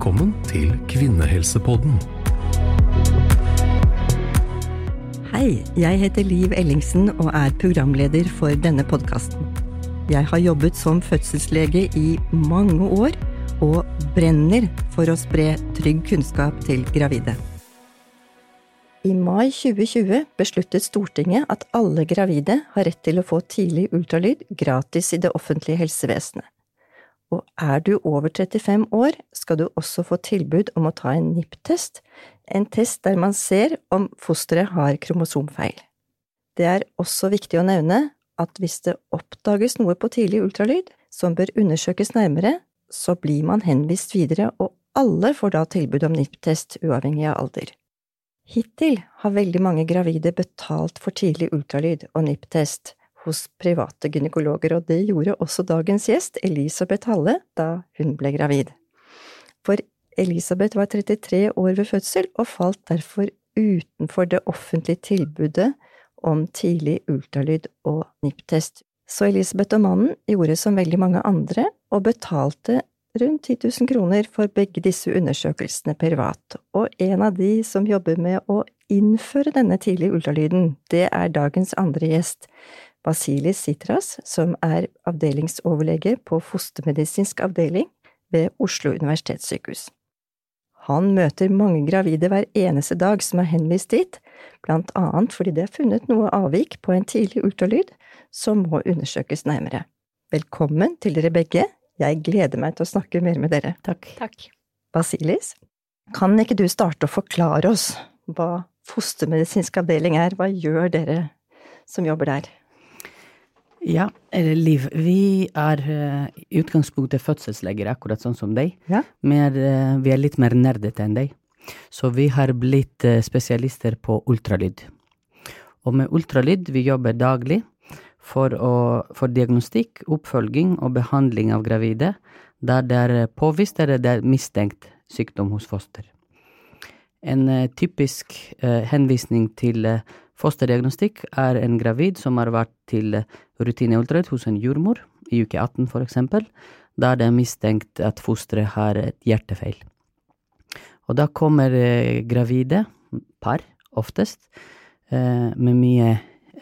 Velkommen til Kvinnehelsepodden. Hei, jeg heter Liv Ellingsen og er programleder for denne podkasten. Jeg har jobbet som fødselslege i mange år og brenner for å spre trygg kunnskap til gravide. I mai 2020 besluttet Stortinget at alle gravide har rett til å få tidlig ultralyd gratis i det offentlige helsevesenet. Og er du over 35 år, skal du også få tilbud om å ta en NIPT-test, en test der man ser om fosteret har kromosomfeil. Det er også viktig å nevne at hvis det oppdages noe på tidlig ultralyd som bør undersøkes nærmere, så blir man henvist videre, og alle får da tilbud om NIPT-test uavhengig av alder. Hittil har veldig mange gravide betalt for tidlig ultralyd og NIPT-test hos private gynekologer, og det gjorde også dagens gjest, Elisabeth Halle, da hun ble gravid. For Elisabeth var 33 år ved fødsel og falt derfor utenfor det offentlige tilbudet om tidlig ultralyd og NIPT-test. Så Elisabeth og mannen gjorde som veldig mange andre, og betalte rundt 10 000 kroner for begge disse undersøkelsene privat, og en av de som jobber med å innføre denne tidlige ultralyden, det er dagens andre gjest, Basilis Sitras, som er avdelingsoverlege på fostermedisinsk avdeling ved Oslo universitetssykehus. Han møter mange gravide hver eneste dag som er henvist dit, blant annet fordi det er funnet noe avvik på en tidlig ultralyd som må undersøkes nærmere. Velkommen til dere begge, jeg gleder meg til å snakke mer med dere. Takk. Takk. Basilis, kan ikke du starte å forklare oss hva fostermedisinsk avdeling er, hva gjør dere som jobber der? Ja, Liv, vi er uh, i utgangspunktet fødselsleger, akkurat sånn som deg. Ja. Men uh, vi er litt mer nerdete enn deg. Så vi har blitt uh, spesialister på ultralyd. Og med ultralyd vi jobber daglig for, å, for diagnostikk, oppfølging og behandling av gravide der det er påvist eller det er mistenkt sykdom hos foster. En typisk henvisning til Fosterdiagnostikk er en gravid som har vært til rutineultralyd hos en jordmor, i uke 18 for eksempel, der det er mistenkt at fosteret har et hjertefeil. Og da kommer eh, gravide, par oftest, eh, med mye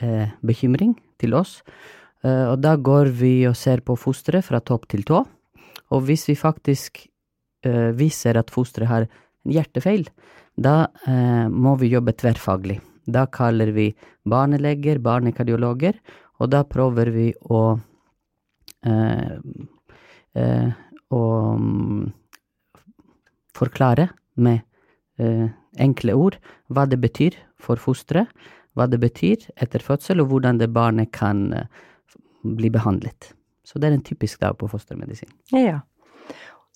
eh, bekymring til oss. Og da går vi og ser på fosteret fra topp til tå, og hvis vi faktisk viser at fosteret har en hjertefeil, da må vi jobbe tverrfaglig. Da kaller vi barneleger, barnekardiologer, og da prøver vi å eh, eh, å um, forklare med eh, enkle ord hva det betyr for fosteret, hva det betyr etter fødsel, og hvordan det barnet kan eh, bli behandlet. Så det er en typisk dag på fostermedisin. Ja.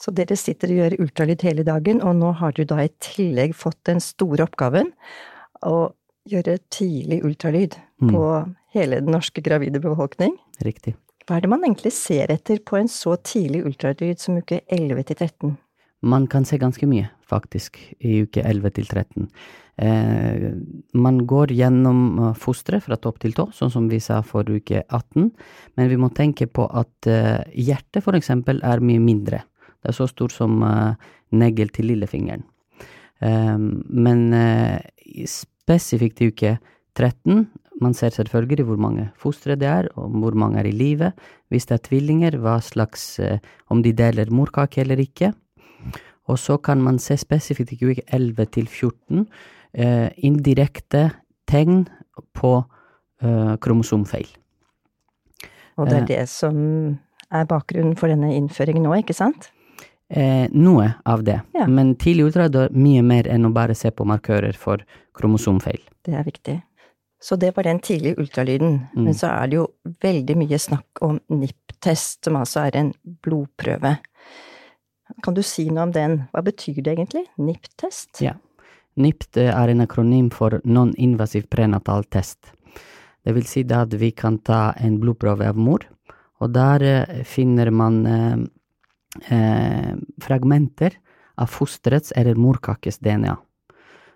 Så dere sitter og gjør ultralyd hele dagen, og nå har du da i tillegg fått den store oppgaven å gjøre tidlig ultralyd mm. på hele den norske gravide befolkning. Riktig. Hva er det man egentlig ser etter på en så tidlig ultralyd som uke 11 til 13? Man kan se ganske mye, faktisk, i uke 11 til 13. Eh, man går gjennom eh, fosteret fra topp til tå, sånn som vi sa for uke 18, men vi må tenke på at eh, hjertet for eksempel er mye mindre. Det er så stort som eh, negl til lillefingeren. Eh, men eh, spesifikt i uke 13. Man ser selvfølgelig hvor mange fostre det er, og hvor mange er i live. Hvis det er tvillinger, hva slags eh, Om de deler morkake eller ikke. Og så kan man se spesifikt i uke 11 til 14 eh, indirekte tegn på eh, kromosomfeil. Og det er det som er bakgrunnen for denne innføringen nå, ikke sant? Eh, noe av det. Ja. Men tidlig ultralyd er mye mer enn å bare se på markører for kromosomfeil. Det er viktig. Så det var den tidlige ultralyden. Mm. Men så er det jo veldig mye snakk om NIPT-test, som altså er en blodprøve. Kan du si noe om den? Hva betyr det egentlig? NIPT-test? Ja. NIPT er en akronym for non-invasiv prenatal test. Det vil si at vi kan ta en blodprøve av mor, og der eh, finner man eh, fragmenter av fosterets eller morkakes DNA.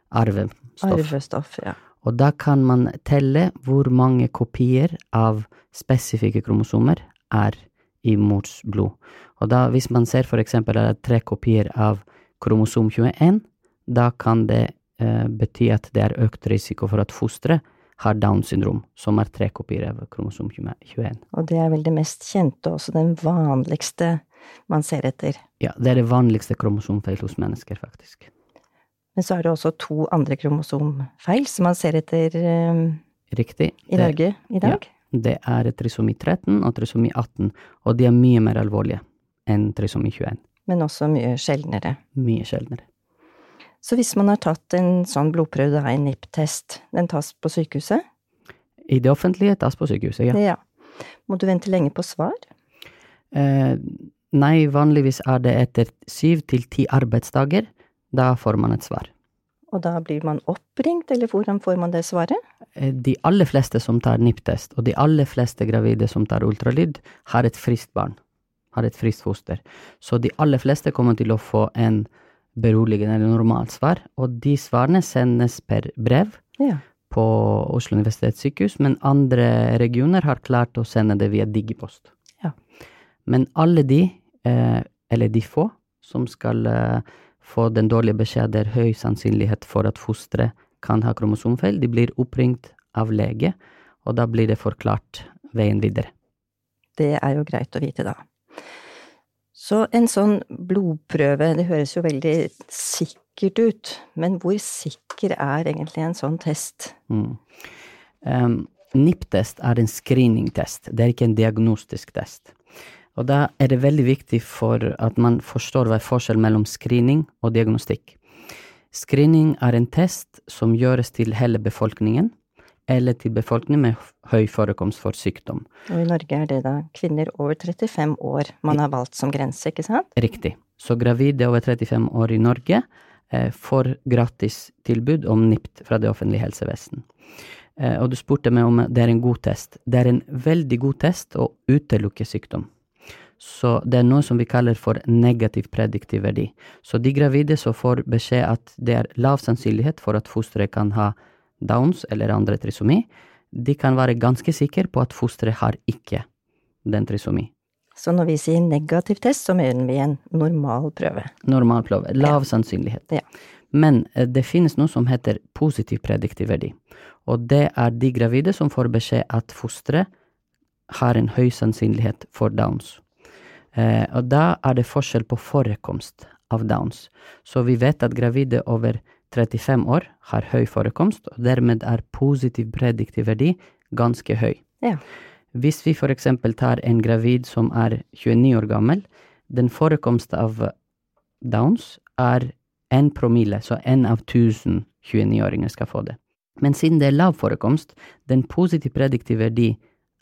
Arvestoff. Arvestoff, ja. Og da kan man telle hvor mange kopier av spesifikke kromosomer er i mors blod. Og da, hvis man ser for eksempel at det er tre kopier av kromosom 21, da kan det eh, bety at det er økt risiko for at fosteret har Downs syndrom, som er tre kopier av kromosom 21. Og det er vel det mest kjente, også den vanligste man ser etter. Ja, det er det vanligste kromosomfeil hos mennesker, faktisk. Men så er det også to andre kromosomfeil som man ser etter um, Riktig. i Norge i dag. Ja, det er trisomi 13 og trisomi 18, og de er mye mer alvorlige enn trisomi 21. Men også mye sjeldnere. Mye sjeldnere. Så hvis man har tatt en sånn blodprøve, da, en NIPT-test, den tas på sykehuset? I det offentlige tas på sykehuset, ja. ja. Må du vente lenge på svar? Eh, nei, vanligvis er det etter syv til ti arbeidsdager. Da får man et svar. Og da blir man oppringt, eller hvordan får man det svaret? Eh, de aller fleste som tar NIPT-test, og de aller fleste gravide som tar ultralyd, har et friskt barn. Har et friskt foster. Så de aller fleste kommer til å få en beroligende eller normalt svar, og de svarene sendes per brev Ja. på Oslo universitetssykehus, men andre regioner har klart å sende det via digipost. Ja. Men alle de, eller de få, som skal eh, få den dårlige beskjed det er høy sannsynlighet for at fosteret kan ha kromosomfeil, de blir oppringt av lege, og da blir det forklart veien videre. Det er jo greit å vite, da. Så en sånn blodprøve, det høres jo veldig sikkert ut, men hvor sikker er egentlig en sånn test? Mm. Um, NIPT-test er en screening-test, det er ikke en diagnostisk test. Og da er det veldig viktig for at man forstår hva er forskjell mellom screening og diagnostikk. Screening er en test som gjøres til hele befolkningen, eller til befolkningen med høy forekomst for sykdom. Og i Norge er det da kvinner over 35 år man har valgt som grense, ikke sant? Riktig. Så gravide over 35 år i Norge eh, får gratis tilbud om NIPT fra det offentlige helsevesen. Eh, og du spurte meg om det er en god test. Det er en veldig god test å utelukke sykdom. Så det er noe som vi kaller for negativ prediktiv verdi. Så de gravide som får beskjed at det er lav sannsynlighet for at fosteret kan ha Downs eller andre trisomi, de kan være ganske sikre på at fosteret har ikke den trisomi. Så når vi sier negativ test, så mener vi en normal prøve. Normal prøve. Lav sannsynlighet. Ja. Men eh, det finnes noe som heter positiv prediktiv verdi, og det er de gravide som får beskjed at fosteret har en høy sannsynlighet for Downs. Eh, og da er det forskjell på forekomst av Downs. Så vi vet at gravide over 35 år har høy forekomst, og dermed er positiv prediktiv verdi ganske høy. Ja. Hvis vi for eksempel tar en gravid som er 29 år gammel, den forekomst av Downs er én promille, så én av 1000 29-åringer skal få det. Men siden det er lav forekomst, den positiv prediktiv verdi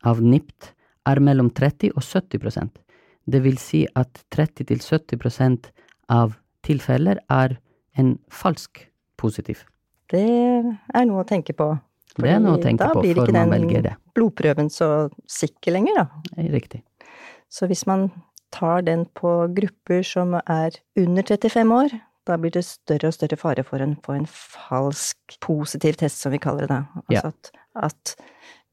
av NIPT er mellom 30 og 70 Det vil si at 30-70% av tilfeller er en falsk positiv. Det er noe å tenke på. Det er noe å tenke på før man velger det. Da blir ikke den blodprøven så sikker lenger, da. Riktig. Så hvis man tar den på grupper som er under 35 år, da blir det større og større fare for å få en falsk positiv test, som vi kaller det da. Altså Ja. at, at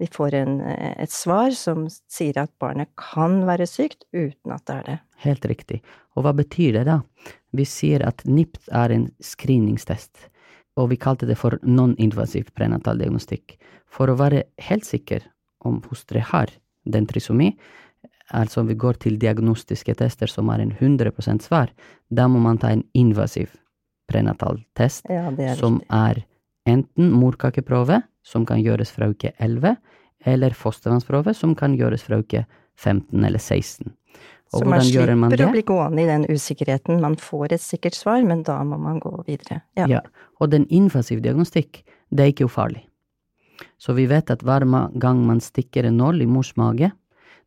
vi får en, et svar som sier at barnet kan være sykt, uten at det er det. Helt riktig. Og hva betyr det da? Vi sier at NIPT er en screeningstest, og vi kalte det for non-invasiv prenatal diagnostikk. For å være helt sikker om fosteret har den trisomi, altså vi går til diagnostiske tester som er en 100% svar, da må man ta en invasiv prenatal test, Ja, er som riktig. er enten morkakeprøve, som kan gjøres fra uke 11, eller fostervannsprøve, som kan gjøres fra uke 15 eller 16. Og Så man slipper man å bli gående i den usikkerheten. Man får et sikkert svar, men da må man gå videre. Ja. Ja, og den invasiv diagnostikk, det er ikke ufarlig. Så vi vet at hver gang man stikker en nål i mors mage,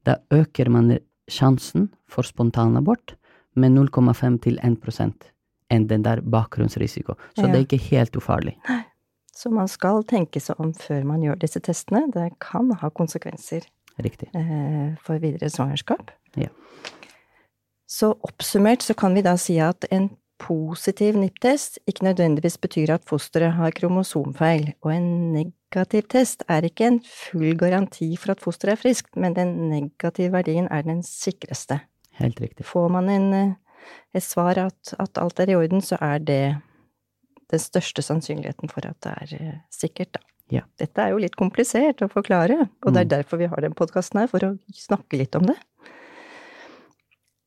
da øker man sjansen for spontanabort med 0,5 til 1 enn den der bakgrunnsrisiko. Så Ja. det er ikke helt ufarlig. Så man skal tenke seg om før man gjør disse testene. Det kan ha konsekvenser Riktig. eh, for videre svangerskap. Ja. Så oppsummert så kan vi da si at en positiv NIPT-test ikke nødvendigvis betyr at fosteret har kromosomfeil, og en negativ test er ikke en full garanti for at fosteret er friskt, men den negative verdien er den sikreste. Helt riktig. Får man en, eh, et svar at, at alt er i orden, så er det den største sannsynligheten for at det er eh, sikkert, da. Ja. Dette er jo litt komplisert å forklare, og det er Mm. derfor vi har den podkasten her, for å snakke litt om det.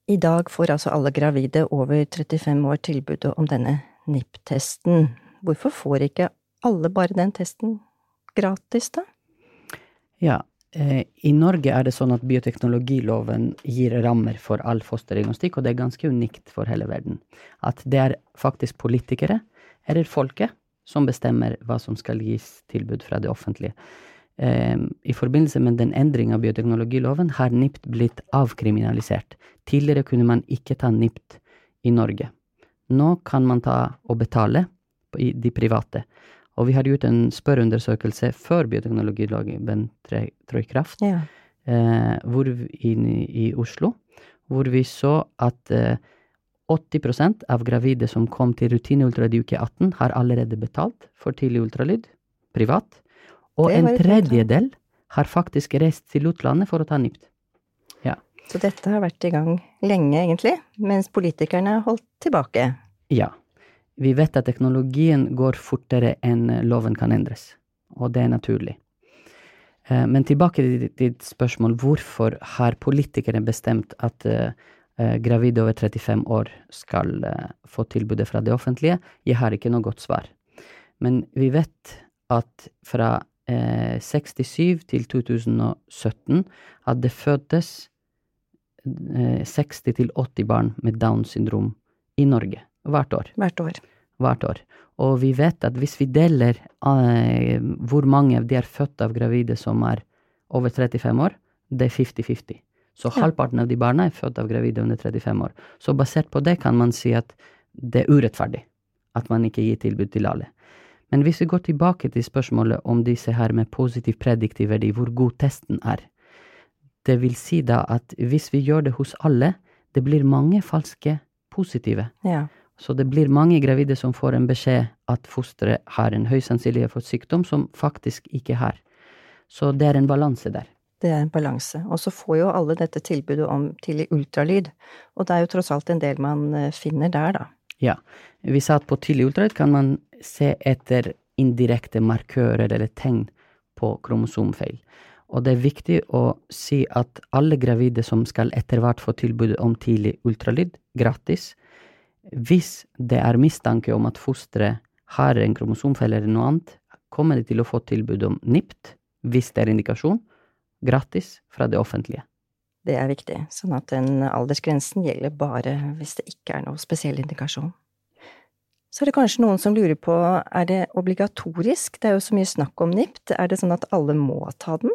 I dag får altså alle gravide over 35 år tilbudet om denne NIP-testen. Hvorfor får ikke alle bare den testen gratis, da? Ja, eh, i Norge er det sånn at bioteknologiloven gir rammer for all fosterdiagnostikk, og det er ganske unikt for hele verden. At det er faktisk politikere, eller folket, som bestemmer hva som skal gis tilbud fra det offentlige. Eh, I forbindelse med den endringen av bioteknologiloven har NIPT blitt avkriminalisert. Tidligere kunne man ikke ta NIPT i Norge. Nå kan man ta og betale i de private. Og vi har gjort en spørreundersøkelse før bioteknologiloven trår i kraft, Ja. eh, hvor vi, i, i Oslo, hvor vi så at eh, 80% av gravide som kom til rutineultralyd i uke 18, har allerede betalt for tidlig ultralyd, privat. Og en tredjedel har faktisk reist til utlandet for å ta NIPT. Så dette har vært i gang lenge, egentlig, mens politikerne har holdt tilbake. Ja. Vi vet at teknologien går fortere enn loven kan endres, og det er naturlig. Eh, Men tilbake til ditt spørsmål, hvorfor har politikere bestemt at eh, gravide over 35 år skal eh, få tilbudet fra det offentlige? Jeg har ikke noe godt svar. Men vi vet at fra eh, 67 til 2017 at det fødtes eh, 60 til 80 barn med Downs syndrom i Norge hvert år. Hvert år. Hvert år. Og vi vet at hvis vi deler eh, hvor mange av de er født av gravide som er over 35 år, det er 50-50. Så halvparten av de barna er født av gravide under 35 år. Så basert på det kan man si at det er urettferdig at man ikke gir tilbud til alle. Men hvis vi går tilbake til spørsmålet om disse her med positiv prediktiv verdi, hvor god testen er, det vil si da at hvis vi gjør det hos alle, det blir mange falske positive. Ja. Så det blir mange gravide som får en beskjed at fosteret har en høy sannsynlighet for sykdom som faktisk ikke har. Så det er en balanse der. Det er en balanse. Og så får jo alle dette tilbudet om tidlig ultralyd, og det er jo tross alt en del man eh, finner der, da. Ja. Vi sa at på tidlig ultralyd kan man se etter indirekte markører eller tegn på kromosomfeil. Og det er viktig å si at alle gravide som skal etter hvert få tilbud om tidlig ultralyd, gratis, hvis det er mistanke om at fosteret har en kromosomfeil eller noe annet, kommer de til å få tilbud om NIPT, hvis det er indikasjon, gratis fra det offentlige. Det er viktig, sånn at den aldersgrensen gjelder bare hvis det ikke er noe spesiell indikasjon. Så er det kanskje noen som lurer på, er det obligatorisk? Det er jo så mye snakk om NIPT, er det sånn at alle må ta den?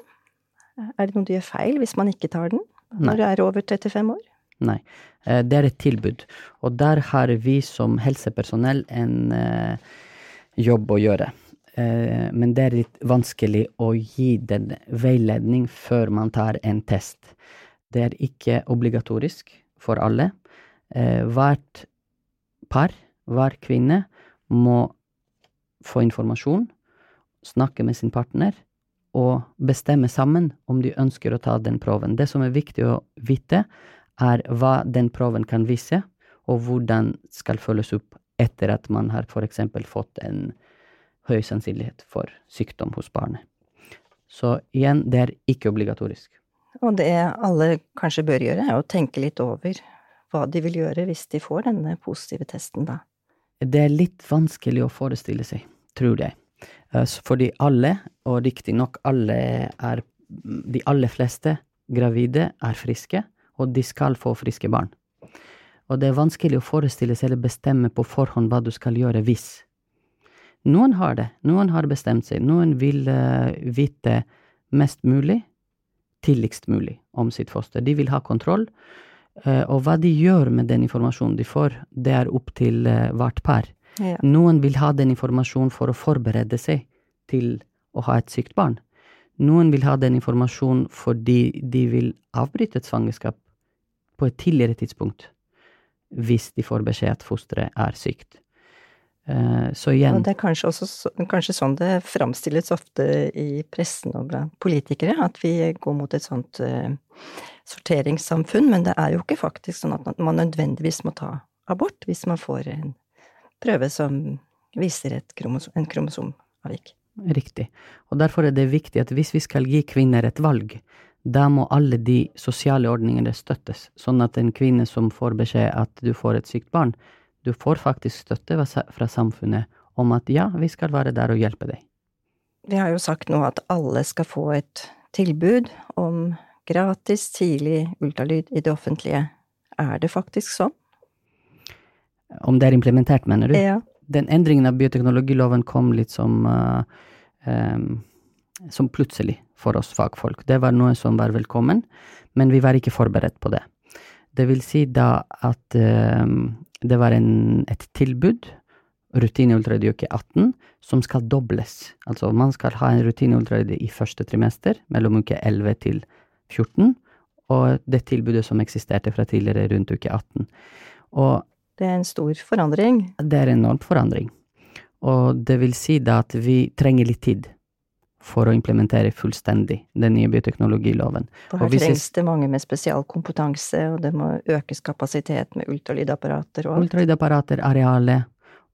Er det noe du gjør feil hvis man ikke tar den Nei. når du er over 35 år? Nei, eh, det er et tilbud, og der har vi som helsepersonell en eh, jobb å gjøre. Eh, men det er litt vanskelig å gi den veiledning før man tar en test. Det er ikke obligatorisk for alle. Eh, hvert par, hver kvinne, må få informasjon, snakke med sin partner og bestemme sammen om de ønsker å ta den prøven. Det som er viktig å vite, er hva den prøven kan vise, og hvordan skal følges opp etter at man har eksempel fått en høy sannsynlighet for sykdom hos barnet. Så igjen, det er ikke obligatorisk. Og det alle kanskje bør gjøre, er å tenke litt over hva de vil gjøre hvis de får denne positive testen, da. Det er litt vanskelig å forestille seg, tror jeg. Eh, Fordi alle, og riktignok alle er De aller fleste gravide er friske, og de skal få friske barn. Og det er vanskelig å forestille seg eller bestemme på forhånd hva du skal gjøre hvis. Noen har det, noen har bestemt seg, noen vil eh, vite mest mulig, tidligst mulig, om sitt foster. De vil ha kontroll, eh, og hva de gjør med den informasjonen de får, det er opp til eh, hvert par. Ja. Noen vil ha den informasjonen for å forberede seg til å ha et sykt barn. Noen vil ha den informasjonen fordi de vil avbryte et svangerskap på et tidligere tidspunkt, hvis de får beskjed at fosteret er sykt. Eh, så igjen Og det er kanskje også kanskje sånn det framstilles ofte i pressen og blant politikere, at vi går mot et sånt eh, sorteringssamfunn, men det er jo ikke faktisk sånn at man nødvendigvis må ta abort hvis man får en prøve som viser kromosom, en kromosomavvik. Riktig. Og derfor er det viktig at hvis vi skal gi kvinner et valg, da må alle de sosiale ordningene støttes, sånn at en kvinne som får beskjed at du får et sykt barn, du får faktisk støtte fra samfunnet om at ja, vi skal være der og hjelpe deg. Vi har jo sagt nå at alle skal få et tilbud om gratis tidlig ultralyd i det offentlige. Er det faktisk sånn? Om det er implementert, mener du? Ja. Den endringen av bioteknologiloven kom litt som uh, um, som plutselig for oss fagfolk. Det var noe som var velkommen, men vi var ikke forberedt på det. Det vil si da at um, det var en, et tilbud, rutineultralyd i uke 18, som skal dobles. Altså man skal ha en rutineultralyd i første trimester, mellom uke 11 til 14, og det tilbudet som eksisterte fra tidligere rundt uke 18. Og det er en stor forandring. Det er en enorm forandring. Og det vil si da at vi trenger litt tid for å implementere fullstendig den nye bioteknologiloven. Og her trengs det mange med spesialkompetanse, og det må økes kapasitet med ultralydapparater og alt. Ultralydapparater, arealet,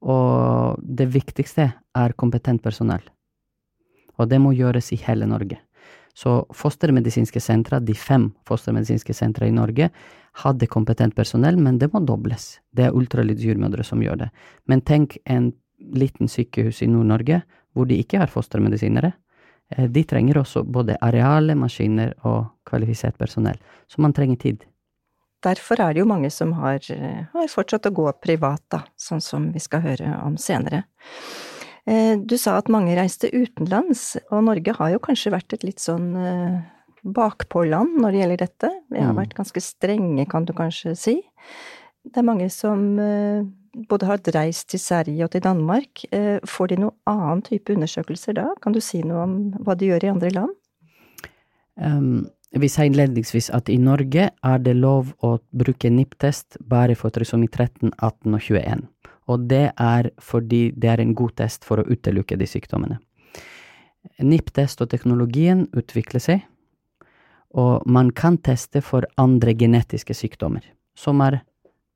og det viktigste er kompetent personell. Og det må gjøres i hele Norge. Så fostermedisinske sentra, de fem fostermedisinske sentra i Norge, hadde kompetent personell, men det må dobles. Det er ultralydsjordmødre som gjør det. Men tenk en liten sykehus i Nord-Norge hvor de ikke har fostermedisinere. Eh, de trenger også både areale, maskiner og kvalifisert personell. Så man trenger tid. Derfor er det jo mange som har, eh, har fortsatt å gå privat, da, sånn som vi skal høre om senere. Eh, du sa at mange reiste utenlands, og Norge har jo kanskje vært et litt sånn bakpåland når det gjelder dette. Vi har mm. vært ganske strenge, kan du kanskje si. Det er mange som både har reist til Sverige og til Danmark. Eh, får de noen annen type undersøkelser da? Kan du si noe om hva de gjør i andre land? Um, vi sa innledningsvis at i Norge er det lov å bruke NIPT-test bare for trisomi 13, 18 og 21. Og det er fordi det er en god test for å utelukke de sykdommene. NIPT-test og teknologien utvikler seg, og man kan teste for andre genetiske sykdommer, som er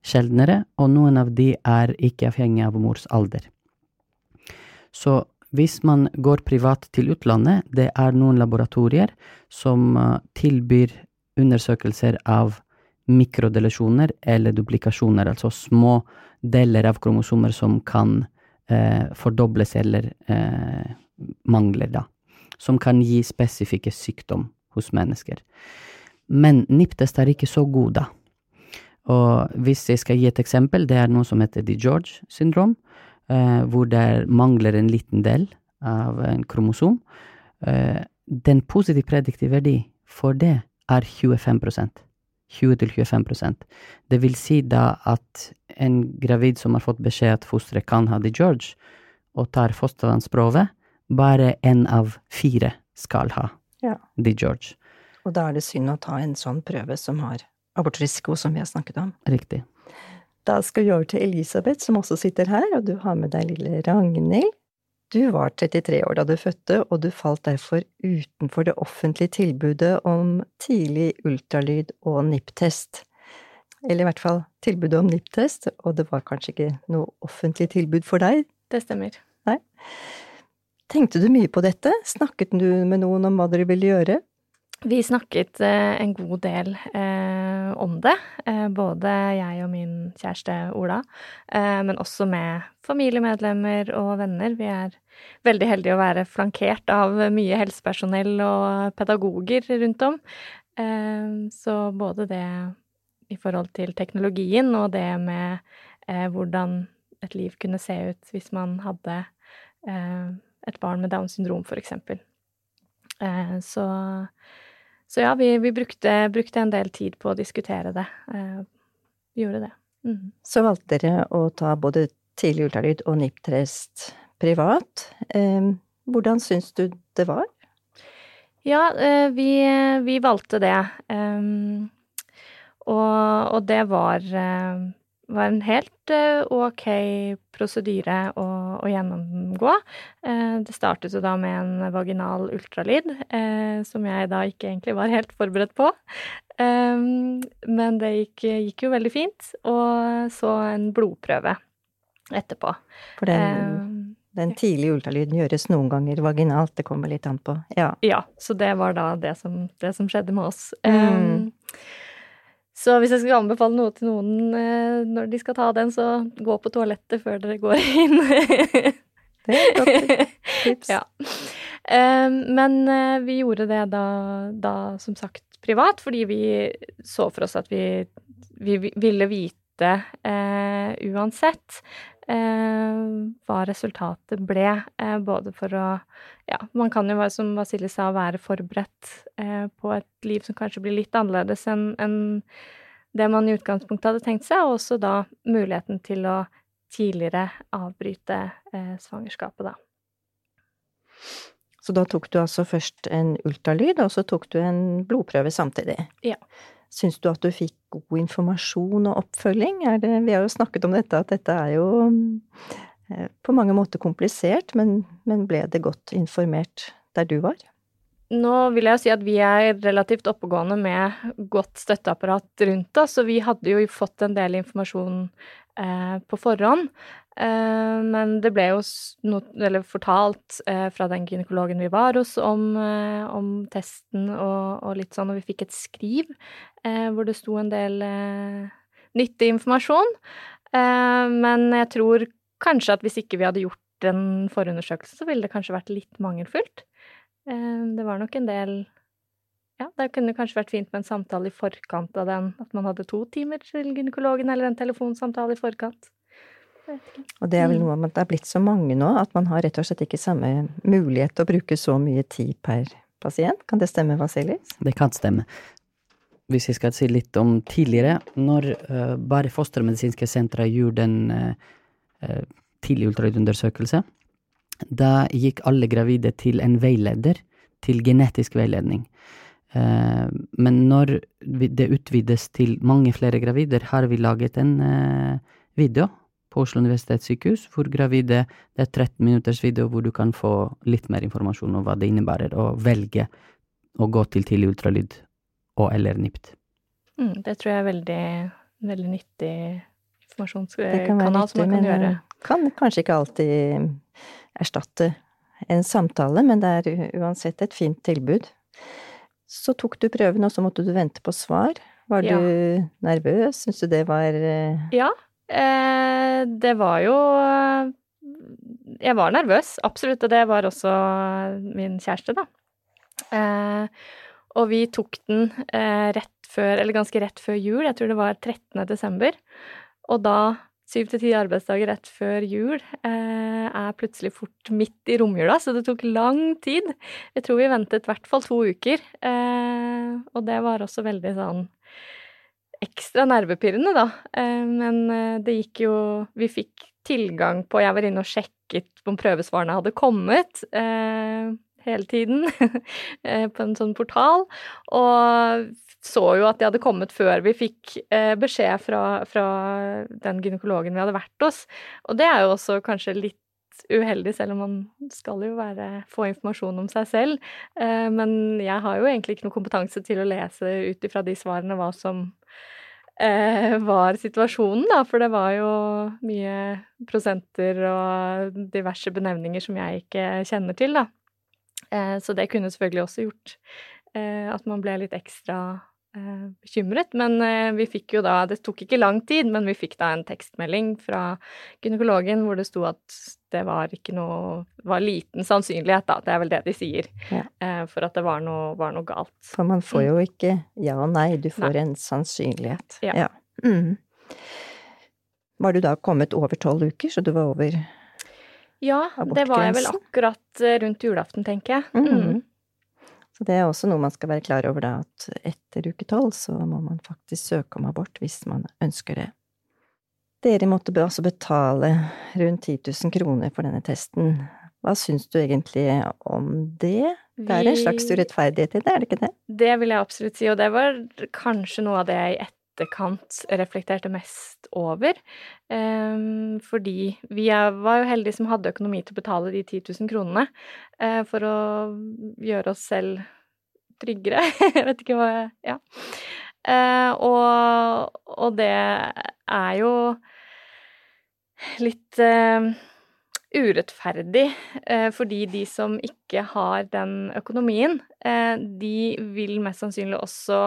sjeldnere, og noen av de er ikke avhengig av mors alder. Så hvis man går privat til utlandet, det er noen laboratorier som uh, tilbyr undersøkelser av mikrodelasjoner eller duplikasjoner, altså små deler av kromosomer som kan eh, fordobles eller eh, mangler, da. Som kan gi spesifikke sykdom hos mennesker. Men NIPTest er ikke så god, da. Og hvis jeg skal gi et eksempel, det er noe som heter de George syndrom, eh, hvor det mangler en liten del av en kromosom. Eh, den positive prediktive verdi for det er 25% 20-25% Det vil si da at en gravid som har fått beskjed at fosteret kan ha de George, og tar fostervannsprøve, bare én av fire skal ha ja. de George. Og da er det synd å ta en sånn prøve som har abortrisiko, som vi har snakket om. Riktig. Da skal vi over til Elisabeth, som også sitter her, og du har med deg lille Ragnhild. Du var 33 år da du fødte, og du falt derfor utenfor det offentlige tilbudet om tidlig ultralyd og NIPT-test. Eller i hvert fall tilbudet om NIPT-test, og det var kanskje ikke noe offentlig tilbud for deg? Det stemmer. Nei. Tenkte du mye på dette? Snakket du med noen om hva dere ville gjøre? Vi snakket eh, en god del eh, om det, eh, både jeg og min kjæreste Ola, men også med familiemedlemmer og venner. Vi er veldig heldige å være flankert av mye helsepersonell og pedagoger rundt om. Så både det i forhold til teknologien og det med hvordan et liv kunne se ut hvis man hadde et barn med Downs syndrom, eksempel. Så så ja, vi, vi brukte, brukte, en del tid på å diskutere det. Eh, vi gjorde det. Mm. Så valgte dere å ta både tidlig ultralyd og NIPT-test privat. Eh, hvordan syns du det var? Ja, eh, vi, vi valgte det. Og, og, det var var en helt uh, ok prosedyre å, å gjennomgå. Uh, det startet jo da med en vaginal ultralyd, uh, som jeg da ikke egentlig var helt forberedt på. Um, men det gikk, gikk, jo veldig fint. Og så en blodprøve etterpå. For den, den tidlige ultralyden gjøres noen ganger vaginalt, det kommer litt an på. Ja, ja så det var da det som, det som skjedde med oss. Mm. Um, så hvis jeg skal anbefale noe til noen eh, når de skal ta den, så gå på toalettet før dere går inn. det er et godt tips. Ja. Men uh, vi gjorde det da, da, som sagt, privat, fordi vi så for oss at vi, vi ville vite uh, uansett hva resultatet ble, både for å Ja, man kan jo, som Vasili sa, være forberedt på et liv som kanskje blir litt annerledes enn en det man i utgangspunktet hadde tenkt seg, og også da muligheten til å tidligere avbryte eh, svangerskapet, da. Så da tok du altså først en ultralyd, og så tok du en blodprøve samtidig? Ja. Syns du at du fikk god informasjon og oppfølging? Det, vi har jo snakket om dette, at dette er jo eh, på mange måter komplisert, men, men ble det godt informert der du var? Nå vil jeg si at vi er relativt oppegående med godt støtteapparat rundt oss, så vi hadde jo fått en del informasjon eh, på forhånd. Eh, men det ble jo no, fortalt eh, fra den gynekologen vi var hos, om, eh, om testen og, og, litt sånn, og vi fikk et skriv hvor det sto en del nyttig informasjon. men jeg tror kanskje at hvis ikke vi hadde gjort en forundersøkelse, så ville det kanskje vært litt mangelfullt. Det var nok en del Ja, det kunne kanskje vært fint med en samtale i forkant av den. At man hadde to timer til gynekologen, eller en telefonsamtale i forkant. Og det er vel mm. noe med at det er blitt så mange nå, at man har rett og slett ikke samme mulighet til å bruke så mye tid per pasient. Kan det stemme, Vasilis? Det kan stemme. Hvis jeg skal si litt om tidligere, når uh, bare fostermedisinske sentre gjorde en uh, tidlig ultralydundersøkelse, da gikk alle gravide til en veileder, til genetisk veiledning. Uh, men når det utvides til mange flere gravider, har vi laget en video på Oslo universitetssykehus hvor gravide Det er 13 minutters video hvor du kan få litt mer informasjon om hva det innebærer å velge å gå til tidlig ultralyd og eller NIPT. Mm, det tror jeg er veldig, veldig nyttig informasjonskanal som man kan gjøre. Eh, kan kanskje ikke alltid erstatte en samtale, men det er uansett et fint tilbud. Så tok du prøven, og så måtte du vente på svar. Var ja. du nervøs? Syns du det var eh... Ja. Eh, det var jo Jeg var nervøs, absolutt, og det var også min kjæreste, da. Eh, og vi tok den eh, rett før, eller ganske rett før jul, jeg tror det var 13. desember. Og da syv til ti arbeidsdager rett før jul eh, er plutselig fort midt i romjula, så det tok lang tid. Jeg tror vi ventet i hvert fall to uker, eh, og det var også veldig sånn ekstra nervepirrende, da. Eh, men eh, det gikk jo Vi fikk tilgang på Jeg var inne og sjekket om prøvesvarene hadde kommet eh, hele tiden på en sånn portal, og så jo at de hadde kommet før vi fikk beskjed fra, fra, den gynekologen vi hadde vært hos. Og det er jo også kanskje litt uheldig, selv om man skal jo være, få informasjon om seg selv. Eh, men jeg har jo egentlig ikke noe kompetanse til å lese ut ifra de svarene hva som eh, var situasjonen, da. For det var jo mye prosenter og diverse benevninger som jeg ikke kjenner til, da. Eh, så det kunne selvfølgelig også gjort at man ble litt ekstra bekymret. Men eh, vi fikk jo da Det tok ikke lang tid, men vi fikk da en tekstmelding fra gynekologen hvor det sto at det var ikke noe var liten sannsynlighet, da. Det er vel det de sier. Ja. Eh, for at det var noe, var noe, galt. For man får jo ikke ja og nei, du får nei. en sannsynlighet. Ja. ja. Mm. Var du da kommet over tolv uker, så du var over Ja, det var jeg vel akkurat rundt julaften, tenker jeg. Mm. Så det er også noe man skal være klar over, da, at etter uke tolv så må man faktisk søke om abort hvis man ønsker det. Dere måtte altså betale rundt 10 000 kroner for denne testen. Hva syns du egentlig om det? Det er en slags urettferdighet i det, er det ikke det? Det vil jeg absolutt si, og det var kanskje noe av det jeg i etterkant reflekterte mest over. Um, fordi vi var jo heldige som hadde økonomi til å betale de 10 000 kronene uh, for å gjøre oss selv tryggere. jeg vet ikke hva jeg Ja. Uh, og, og, det er jo litt uh, urettferdig, fordi de som ikke har den økonomien, de vil mest sannsynlig også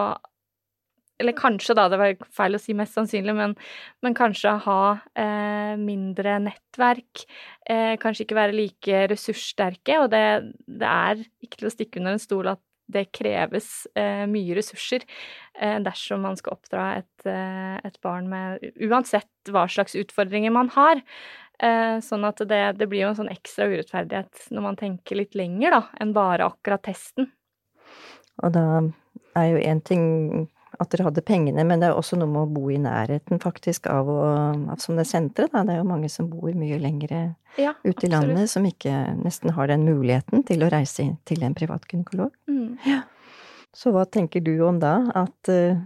eller kanskje, da, det var feil å si mest sannsynlig, men, men kanskje ha eh, mindre nettverk. Eh, kanskje ikke være like ressurssterke. Og det, det, er ikke til å stikke under en stol at det kreves eh, mye ressurser eh, dersom man skal oppdra et, eh, et, barn med Uansett hva slags utfordringer man har. Eh, sånn at det, det, blir jo en sånn ekstra urettferdighet når man tenker litt lenger da, enn bare akkurat testen. Og da er jo én ting at dere hadde pengene, men det er også noe med å bo i nærheten, faktisk, av, å, av sånne det da. Det er jo mange som bor mye lengre ja, ute i landet, som ikke nesten har den muligheten til å reise til en privat gynekolog. Mm. Ja. Så hva tenker du om da, at uh,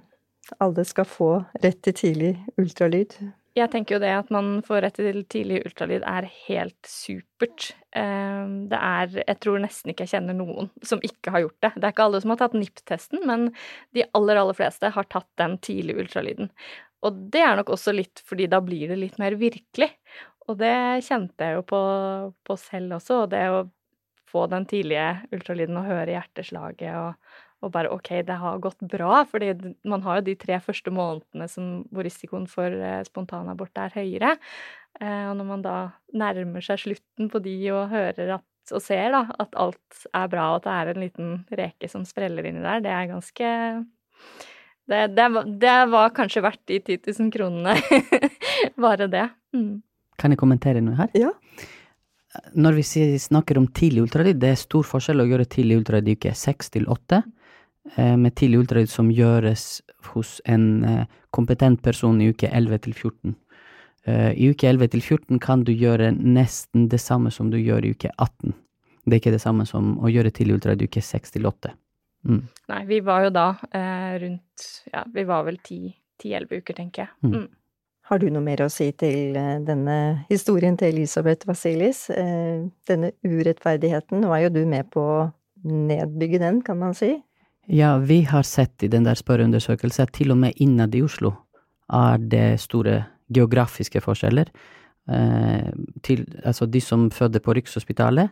alle skal få rett til tidlig ultralyd? Jeg tenker jo det at man får rett til tidlig ultralyd er helt supert. Ehm, det er Jeg tror nesten ikke jeg kjenner noen som ikke har gjort det. Det er ikke alle som har tatt NIPT-testen, men de aller, aller fleste har tatt den tidlige ultralyden. Og det er nok også litt fordi da blir det litt mer virkelig. Og det kjente jeg jo på, på selv også, og det å få den tidlige ultralyden og høre hjerteslaget og, og bare OK, det har gått bra. fordi man har jo de tre første månedene som, hvor risikoen for eh, spontanabort er høyere. Eh, og når man da nærmer seg slutten på de og hører at, og ser da, at alt er bra, og at det er en liten reke som spreller inni der, det er ganske det, det, det var kanskje verdt de 10 000 kronene, bare det. Mm. Kan jeg kommentere noe her? Ja. Når vi snakker om tidlig ultralyd, det er stor forskjell å gjøre tidlig ultralyd i uke 6 til 8 Eh, med tidlig ultralyd som gjøres hos en eh, kompetent person i uke 11 til 14. Eh, I uke 11 til 14 kan du gjøre nesten det samme som du gjør i uke 18. Det er ikke det samme som å gjøre tidlig ultralyd i uke 6 til 8. Mm. Nei, vi var jo da eh, rundt Ja, vi var vel 10-11 uker, tenker jeg. Mm. Mm. Har du noe mer å si til denne historien til Elisabeth Vasilis? Denne urettferdigheten, nå er jo du med på å nedbygge den, kan man si? Ja, vi har sett i den der spørreundersøkelsen at til og med innad i Oslo er det store geografiske forskjeller. Eh, til, altså, de som føder på Rikshospitalet,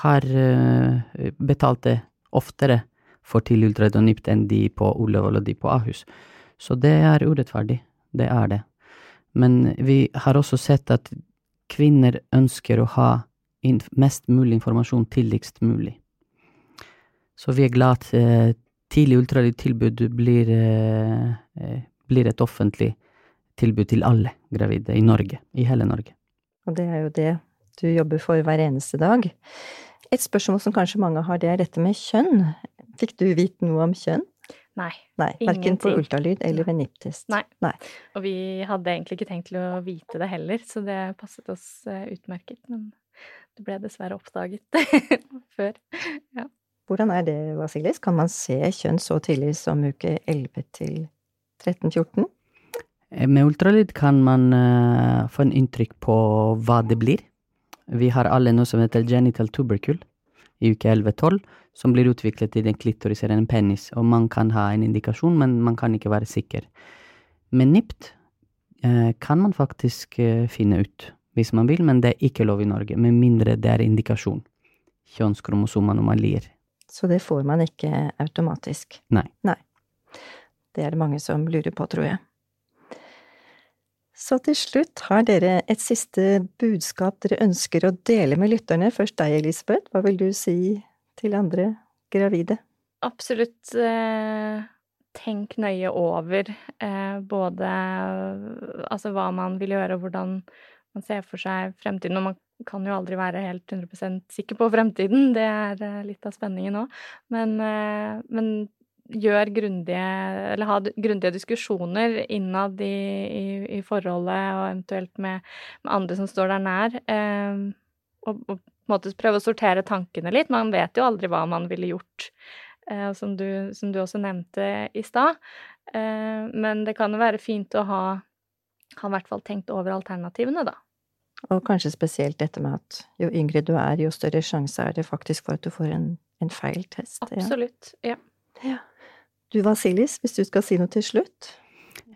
har eh, betalt det oftere for tidlig ultralyd og NIPT enn de på Ullevål og de på Ahus. Så det er urettferdig. Det er det. Men vi har også sett at kvinner ønsker å ha mest mulig informasjon tidligst mulig. Så vi er glad at tidlig ultralydtilbud blir, eh, eh, blir et offentlig tilbud til alle gravide i Norge, i hele Norge. Og det er jo det du jobber for hver eneste dag. Et spørsmål som kanskje mange har, det er dette med kjønn. Fikk du vite noe om kjønn? Nei. Nei Verken på ultralyd eller ved NIPT-test? Nei. Nei. Og vi hadde egentlig ikke tenkt til å vite det heller, så det passet oss eh, utmerket. Men det ble dessverre oppdaget før. Ja. Hvordan er det, Vasilis? Kan man se kjønn så tidlig som uke 11 til 13-14? Eh, med ultralyd kan man uh, få en inntrykk på hva det blir. Vi har alle noe som heter genital tubercle i uke 11-12, som blir utviklet i den klitoris penis, og man kan ha en indikasjon, men man kan ikke være sikker. Med NIPT uh, kan man faktisk uh, finne ut, hvis man vil, men det er ikke lov i Norge, med mindre det er indikasjon. Kjønnskromosomanomalier så det får man ikke automatisk. Nei. Nei. Det er det mange som lurer på, tror jeg. Så til slutt, har dere et siste budskap dere ønsker å dele med lytterne? Først deg, Elisabeth. Hva vil du si til andre gravide? Absolutt eh, tenk nøye over eh, både altså hva man vil gjøre, og hvordan man ser for seg fremtiden. Og man kan jo aldri være helt 100% sikker på fremtiden, det er eh, litt av spenningen òg. Men, eh, men, gjør grundige Eller ha grundige diskusjoner innad i, i, i, forholdet, og eventuelt med, med, andre som står der nær. Eh, og, og på en måte prøve å sortere tankene litt. Man vet jo aldri hva man ville gjort eh, som, du, som, du, også nevnte i stad. Eh, men det kan jo være fint å ha, ha i hvert fall tenkt over alternativene, da. Og kanskje spesielt dette med at jo yngre du er, jo større sjanse er det faktisk for at du får en, en feil test. Absolutt, ja. ja. Du Vasilis, hvis du skal si noe til slutt?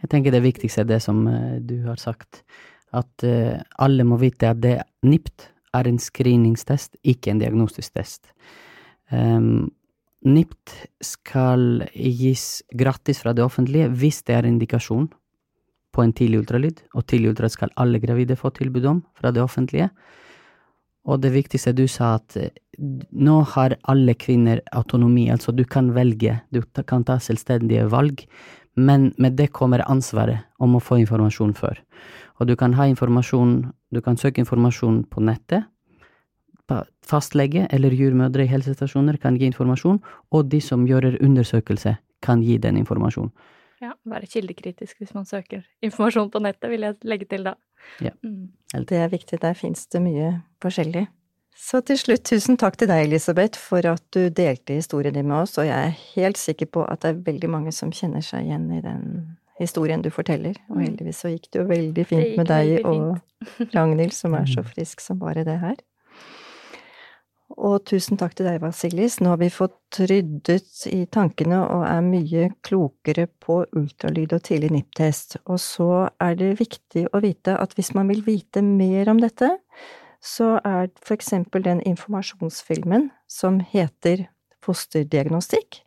Jeg tenker det viktigste er det som uh, du har sagt, at uh, alle må vite at det NIPT er en screeningstest, ikke en diagnostisk test. Um, NIPT skal gis gratis fra det offentlige hvis det er indikasjon på en tidlig ultralyd, og tidlig ultralyd skal alle gravide få tilbud om fra det offentlige. Og det viktigste du sa, at eh, nå har alle kvinner autonomi, altså du kan velge, du kan ta selvstendige valg, men med det kommer ansvaret om å få informasjon før. Og du kan ha informasjon, du kan søke informasjon på nettet, fastlege eller jordmødre i helsestasjoner kan gi informasjon, og de som gjør undersøkelse, kan gi den informasjonen. Ja, være kildekritisk hvis man søker informasjon på nettet, vil jeg legge til da. Ja. Mm. Det er viktig, der fins det mye forskjellig. Så til slutt, tusen takk til deg, Elisabeth, for at du delte historien din med oss, og jeg er helt sikker på at det er veldig mange som kjenner seg igjen i den historien du forteller, og mm. heldigvis så gikk det jo veldig fint med deg og Ragnhild, som er så frisk som bare det her. Og tusen takk til deg, Vasilis. Nå har vi fått ryddet i tankene og er mye klokere på ultralyd og tidlig NIPT-test. Og så er det viktig å vite at hvis man vil vite mer om dette, så er for eksempel den informasjonsfilmen som heter Fosterdiagnostikk,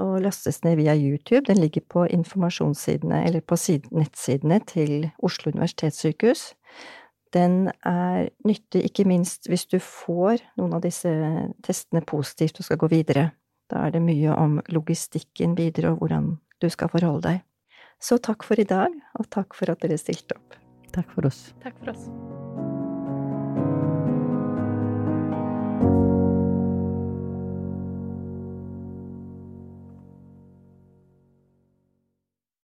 og lastes ned via YouTube. Den ligger på informasjonssidene, eller på nettsidene til Oslo universitetssykehus den er nyttig ikke minst hvis du får noen av disse testene positivt og skal gå videre. Da er det mye om logistikken videre og hvordan du skal forholde deg. Så takk for i dag, og takk for at dere stilte opp. Takk for oss. Takk for oss.